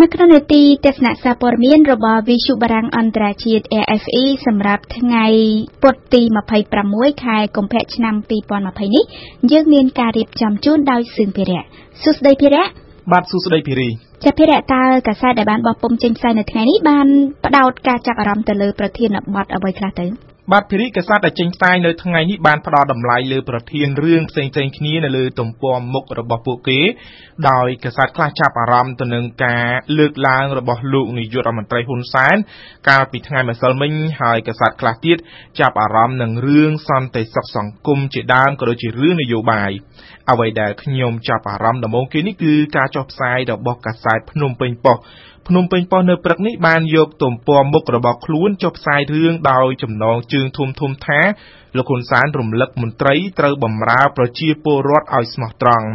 នៅក្នុងនេតិទស្សនៈសារព័ត៌មានរបស់វិទ្យុបារាំងអន្តរជាតិ AFE សម្រាប់ថ្ងៃពុធទី26ខែកុម្ភៈឆ្នាំ2020នេះយើងមានការរៀបចំជូនដោយសឿងភិរៈសួស្តីភិរៈបាទសួស្តីភិរីចាភិរៈតើកាសែតដែលបានបោះពុំចេញផ្សាយនៅថ្ងៃនេះបានផ្ដោតការចាប់អារម្មណ៍ទៅលើប្រធានបទអ្វីខ្លះទៅ បាទភារីកសែតដែលចេញផ្សាយនៅថ្ងៃនេះបានផ្ដល់តម្លៃលើប្រធានរឿងផ្សេងៗគ្នានៅលើទំព័រមុខរបស់ពួកគេ ដោយកសែតខ្លះចាប់អារម្មណ៍ទៅនឹងការលើកឡើងរបស់លោកនាយករដ្ឋមន្ត្រីហ៊ុនសែនកាលពីថ្ងៃម្សិលមិញហើយកសែតខ្លះទៀតចាប់អារម្មណ៍នឹងរឿងសន្តិសុខសង្គមជាដើមក៏ដូចជារឿងនយោបាយអ្វីដែលខ្ញុំចាប់អារម្មណ៍ដំបូងគេនេះគឺការចុះផ្សាយរបស់កាសែតភ្នំពេញប៉ុស្តិ៍ភ្នំពេញប៉ុស្តិ៍នៅព្រឹកនេះបានយកទំព័រមុខរបស់ខ្លួនចុះផ្សាយរឿងដោយចំណងជើងធំធំថាលោកហ៊ុនសែនរំលឹកមន្ត្រីត្រូវបម្រើប្រជាពលរដ្ឋឲ្យស្មោះត្រង់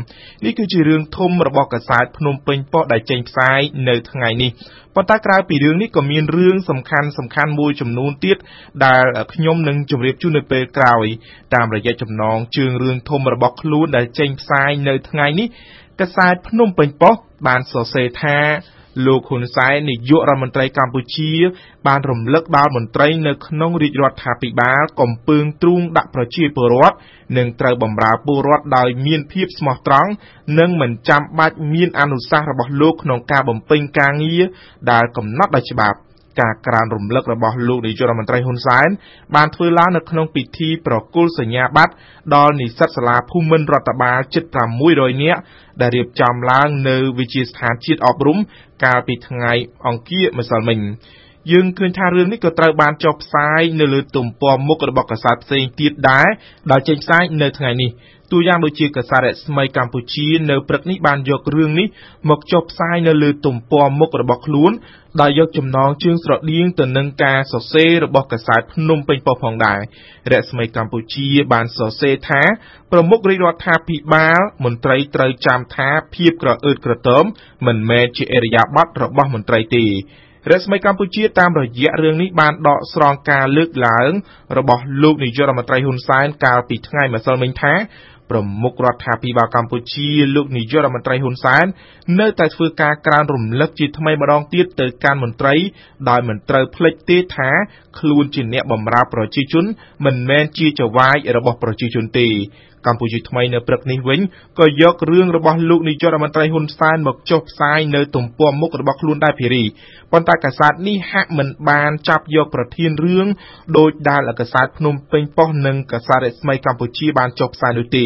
នេះគឺជារឿងធំរបស់កាសែតភ្នំពេញប៉ុស្តិ៍ដែលចេញផ្សាយនៅថ្ងៃនេះប៉ុន្តែក្រៅពីរឿងនេះក៏មានរឿងសំខាន់សំខាន់មួយចំនួនទៀតដែលខ្ញុំនឹងជម្រាបជូននៅពេលក្រោយ តាមរយៈចំណងជើងរឿងធំរបស់ខ្លួនដែលចេញផ្សាយនៅថ្ងៃនេះកាសែតភ្នំពេញប៉ុស្តិ៍បានសរសេរថា លោកហ៊ុនសែននាយករដ្ឋមន្ត្រីកម្ពុជា បានរំលឹកដល់មន្ត្រីនៅក្នុងរាជរដ្ឋាភិបាលកំពើងទ្រូងដាក់ប្រជាពលរដ្ឋនិងត្រូវបម្រើពលរដ្ឋដោយមានភាពស្មោះត្រង់និងមិនចាំបាច់មានអនុសាសន៍របស់លោកក្នុងការបំពេញការងារដែលកំណត់ដោយច្បាប់ ការក្រើនរំលឹករបស់លោកនាយករដ្ឋមន្ត្រីហ៊ុនសែនបានធ្វើឡើងនៅក្នុងពិធីប្រគល់សញ្ញាបត្រដល់និស្សិតសាលាភូមិន្ទរដ្ឋបាលជិត600នាក់ដែលរៀបចំឡើងនៅវិទ្យាស្ថានជាតិអប់រំកាលពីថ្ងៃអង្គារម្សិលមិញ យើងឃើញថារឿងនេះក៏ត្រូវបានចុះផ្សាយនៅលើទំព័រមុខរបស់កាសែតផ្សេងទៀតដែរដែលចេញផ្សាយនៅថ្ងៃនេះតួយ៉ាងដូចជាកាសែតរស្មីកម្ពុជានៅព្រឹកនេះបានយករឿងនេះមកចុះផ្សាយនៅលើទំព័រមុខរបស់ខ្លួនដោយយកចំណងជើងស្រដៀងទៅនឹងការសរសេររបស់កាសែតភ្នំពេញប៉ុស្តិ៍ផងដែររស្មីកម្ពុជាបានសរសេរថាប្រមុខរាជរដ្ឋាភិបាលមន្ត្រីត្រូវចាំថាភាពក្រអឺតក្រទមមិនមែនជាអរិយាប័ត្ររបស់មន្ត្រីទេ រស្មីកម្ពុជាតាមរយៈរឿងនេះបានដកស្រង់ការលើកឡើងរបស់លោកនាយករដ្ឋមន្ត្រីហ៊ុនសែនកាលពីថ្ងៃម្សិលមិញថា ប្រមុខរដ្ឋាភិបាលកម្ពុជាលោកនាយករដ្ឋមន្ត្រីហ៊ុនសែននៅតែធ្វើការក្រើនរំលឹកជាថ្មីម្ដងទៀតទៅកាន់មន្ត្រីដោយមិនត្រូវភ្លេចទេថាខ្លួនជាអ្នកបម្រើប្រជាជន មិនមែនជាចៅហ្វាយរបស់ប្រជាជនទេកម្ពុជាថ្មីនៅព្រឹកនេះវិញក៏យករឿងរបស់លោកនាយករដ្ឋមន្ត្រីហ៊ុនសែនមកចុះផ្សាយនៅទំព័រមុខរបស់ខ្លួនដែរភារីប៉ុន្តែកាសែតនេះហាក់មិនបានចាប់យកប្រធានរឿងដោយដែលកាសែតភ្នំពេញប៉ុស្តិ៍និងកាសែតរស្មីកម្ពុជាបានចុះផ្សាយនោះទេ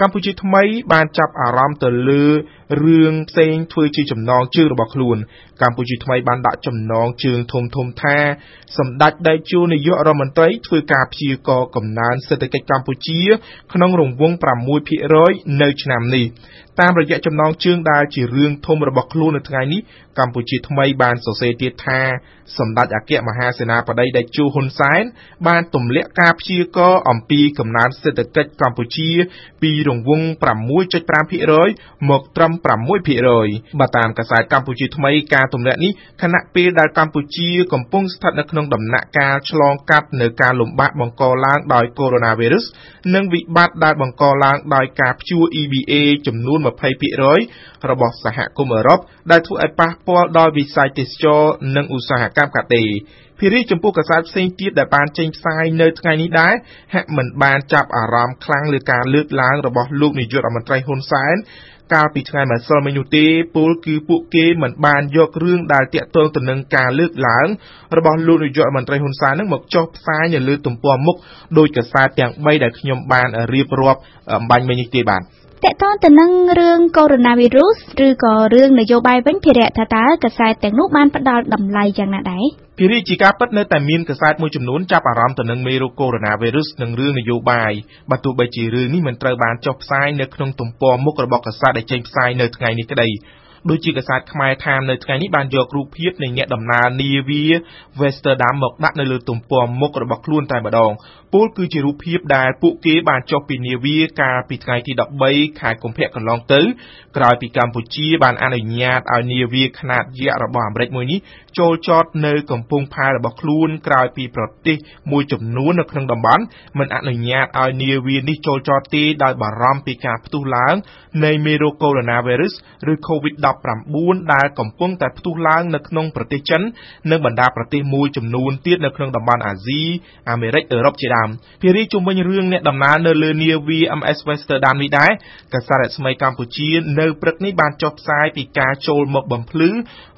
កម្ពុជាថ្មីបានចាប់អារម្មណ៍ទៅលើរឿងផ្សេងធ្វើជាចំណងជើងរបស់ខ្លួន កម្ពុជាថ្មីបានដាក់ចំណងជើងធំធំថាសម្ដេចតេជោនាយករដ្ឋមន្ត្រីធ្វើការព្យាករកំណើនសេដ្ឋកិច្ចកម្ពុជា ក្នុងរង្វង់6%នៅឆ្នាំនេះតាមរយៈចំណងជើងដែលជារឿងធំរបស់ខ្លួននៅថ្ងៃនេះកម្ពុជាថ្មីបានសរសេរទៀតថាសម្ដេចអគ្គមហាសេនាបតីតេជោហ៊ុនសែនបានទម្លាក់ការព្យាករអំពីកំណើនសេដ្ឋកិច្ចកម្ពុជាពីរង្វង់ 6.5%មកត្រឹម6%បើតាមកាសែតកម្ពុជាថ្មីការទម្លាក់នេះខណៈពេលដែលកម្ពុជាកំពុងស្ថិតនៅក្នុងដំណាក់កាលឆ្លងកាត់នៅការលំបាកបង្កឡើងដោយកូវីដ -19 និងវិបត្តិដែលបង្កឡើងដោយការព្យួរ EBA ចំនួន20%របស់សហគមន៍អឺរ៉ុបដែលធ្វើឲ្យប៉ះពាល់ដល់វិស័យទេសចរនិងឧស្សាហកម្មកាត់ដេរ ភារីចំពោះកាសែតផ្សេងទៀតដែលបានចេញផ្សាយនៅថ្ងៃនេះដែរហាក់មិនបានចាប់អារម្មណ៍ខ្លាំងលើការលើកឡើងរបស់លោកនាយករដ្ឋមន្ត្រីហ៊ុនសែនកាលពីថ្ងៃម្សិលមិញនោះទេពលគឺពួកគេមិនបានយករឿងដែលតាក់ទងទៅនឹងការលើកឡើងរបស់លោកនាយករដ្ឋមន្ត្រីហ៊ុនសែននឹងមកចុះផ្សាយនៅលើទំព័រមុខដោយកាសែតទាំង3ដែលខ្ញុំបានរៀបរាប់អំបញ្ញមិញនេះទេបាទ តកតងទៅនឹងរឿងកូវីដ -19 ឬក៏រឿងនយោបាយវិញភារៈថាតើកាសែតទាំងនោះបានផ្ដល់តម្លៃយ៉ាងណាដែរភារៈជាការពិតនៅតែមានកាសែតមួយចំនួនចាប់អារម្មណ៍ទៅនឹងមេរោគកូវីដ -19 និងរឿងនយោបាយបើទោះបីជារឿងនេះមិនត្រូវបានចុះផ្សាយនៅក្នុងទំព័រមុខរបស់កាសែតដែលចេញផ្សាយនៅថ្ងៃនេះក្តី ដូចជាកាសែតខ្មែរថាមនៅថ្ងៃនេះបានយករូបភាពនៃអ្នកដំណើរនាវា Westerdam មកដាក់នៅលើទំព័រមុខរបស់ខ្លួនតែម្ដងពលគឺជារូបភាពដែលពួកគេបានចុះពីនាវាកាលពីថ្ងៃទី13ខែកុម្ភៈកន្លងទៅក្រោយពីកម្ពុជាបានអនុញ្ញាតឲ្យនាវាខ្នាតយក្សរបស់អាមេរិកមួយនេះចូលចតនៅកំពង់ផែរបស់ខ្លួនក្រោយពីប្រទេសមួយចំនួននៅក្នុងតំបន់មិនអនុញ្ញាតឲ្យនាវានេះចូលចតទេដោយបារម្ភពីការផ្ទុះឡើងនៃមេរោគកូវីដ -19 ឬ COVID-19 19ដែលកំពុងតែផ្ទុះឡើងនៅក្នុងប្រទេសចិននិងបណ្ដាប្រទេសមួយចំនួនទៀតនៅក្នុងតំបន់អាស៊ីអាមេរិកអឺរ៉ុបជាដើមភារីជុំវិញរឿងអ្នកដំណើរនៅលើនាវា MS Amsterdam នេះដែរកាសែតរស្មីកម្ពុជា នៅព្រឹកនេះបានចុះផ្សាយពីការចូលមកបំភ្លឺ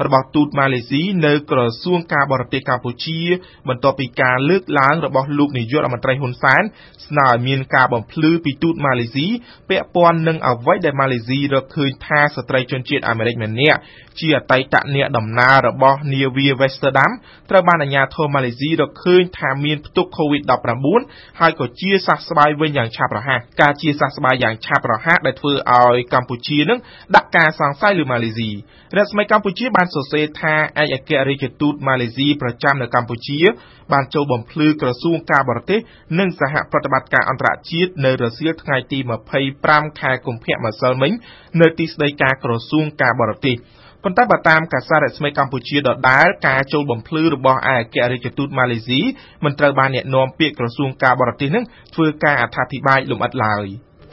របស់ទូតម៉ាឡេស៊ីនៅក្រសួងការបរទេសកម្ពុជា បន្ទាប់ពីការលើកឡើងរបស់លោកនាយករដ្ឋមន្ត្រីហ៊ុនសែនស្នើឲ្យមានការបំភ្លឺពីទូតម៉ាឡេស៊ីពាក់ព័ន្ធនឹងអ្វីដែលម៉ាឡេស៊ីរកឃើញថាស្ត្រីជនជាតិអាមេរិកម្នាក់ជាអតីតអ្នកដំណើររបស់នាវា Amsterdam ត្រូវបានអាជ្ញាធរម៉ាឡេស៊ីរកឃើញថាមានផ្ទុក COVID-19 ហើយក៏ជាសះស្បើយវិញយ៉ាងឆាប់រហ័សការជាសះស្បើយយ៉ាងឆាប់រហ័សដែលធ្វើឲ្យកម្ពុជានឹងដាក់ការសង្ស័យលើម៉ាឡេស៊ីរដ្ឋស្មីកម្ពុជាបានសរសេរថាឯកអគ្គរដ្ឋទូតម៉ាឡេស៊ីប្រចាំនៅកម្ពុជា បានចូលបំភ្លឺក្រសួងការបរទេសនិងសហប្រតិបត្តិការអន្តរជាតិនៅរសៀលថ្ងៃទី25ខែកុម្ភៈម្សិលមិញនៅទីស្តីការក្រសួងការបរទេសប៉ុន្តែបើតាមកាសែតរស្មីកម្ពុជាដដែលការចូលបំភ្លឺរបស់ឯកអគ្គរដ្ឋទូតម៉ាឡេស៊ីមិនត្រូវបានអ្នកនាំពាក្យក្រសួងការបរទេសនឹងធ្វើការអត្ថាធិប្បាយលម្អិតឡើយ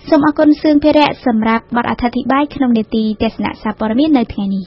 សូមអរគុណសឿងភិរៈសម្រាប់បទអត្ថាធិប្បាយក្នុងនេតិទស្សនៈសារព័ត៌មាននៅថ្ងៃនេះ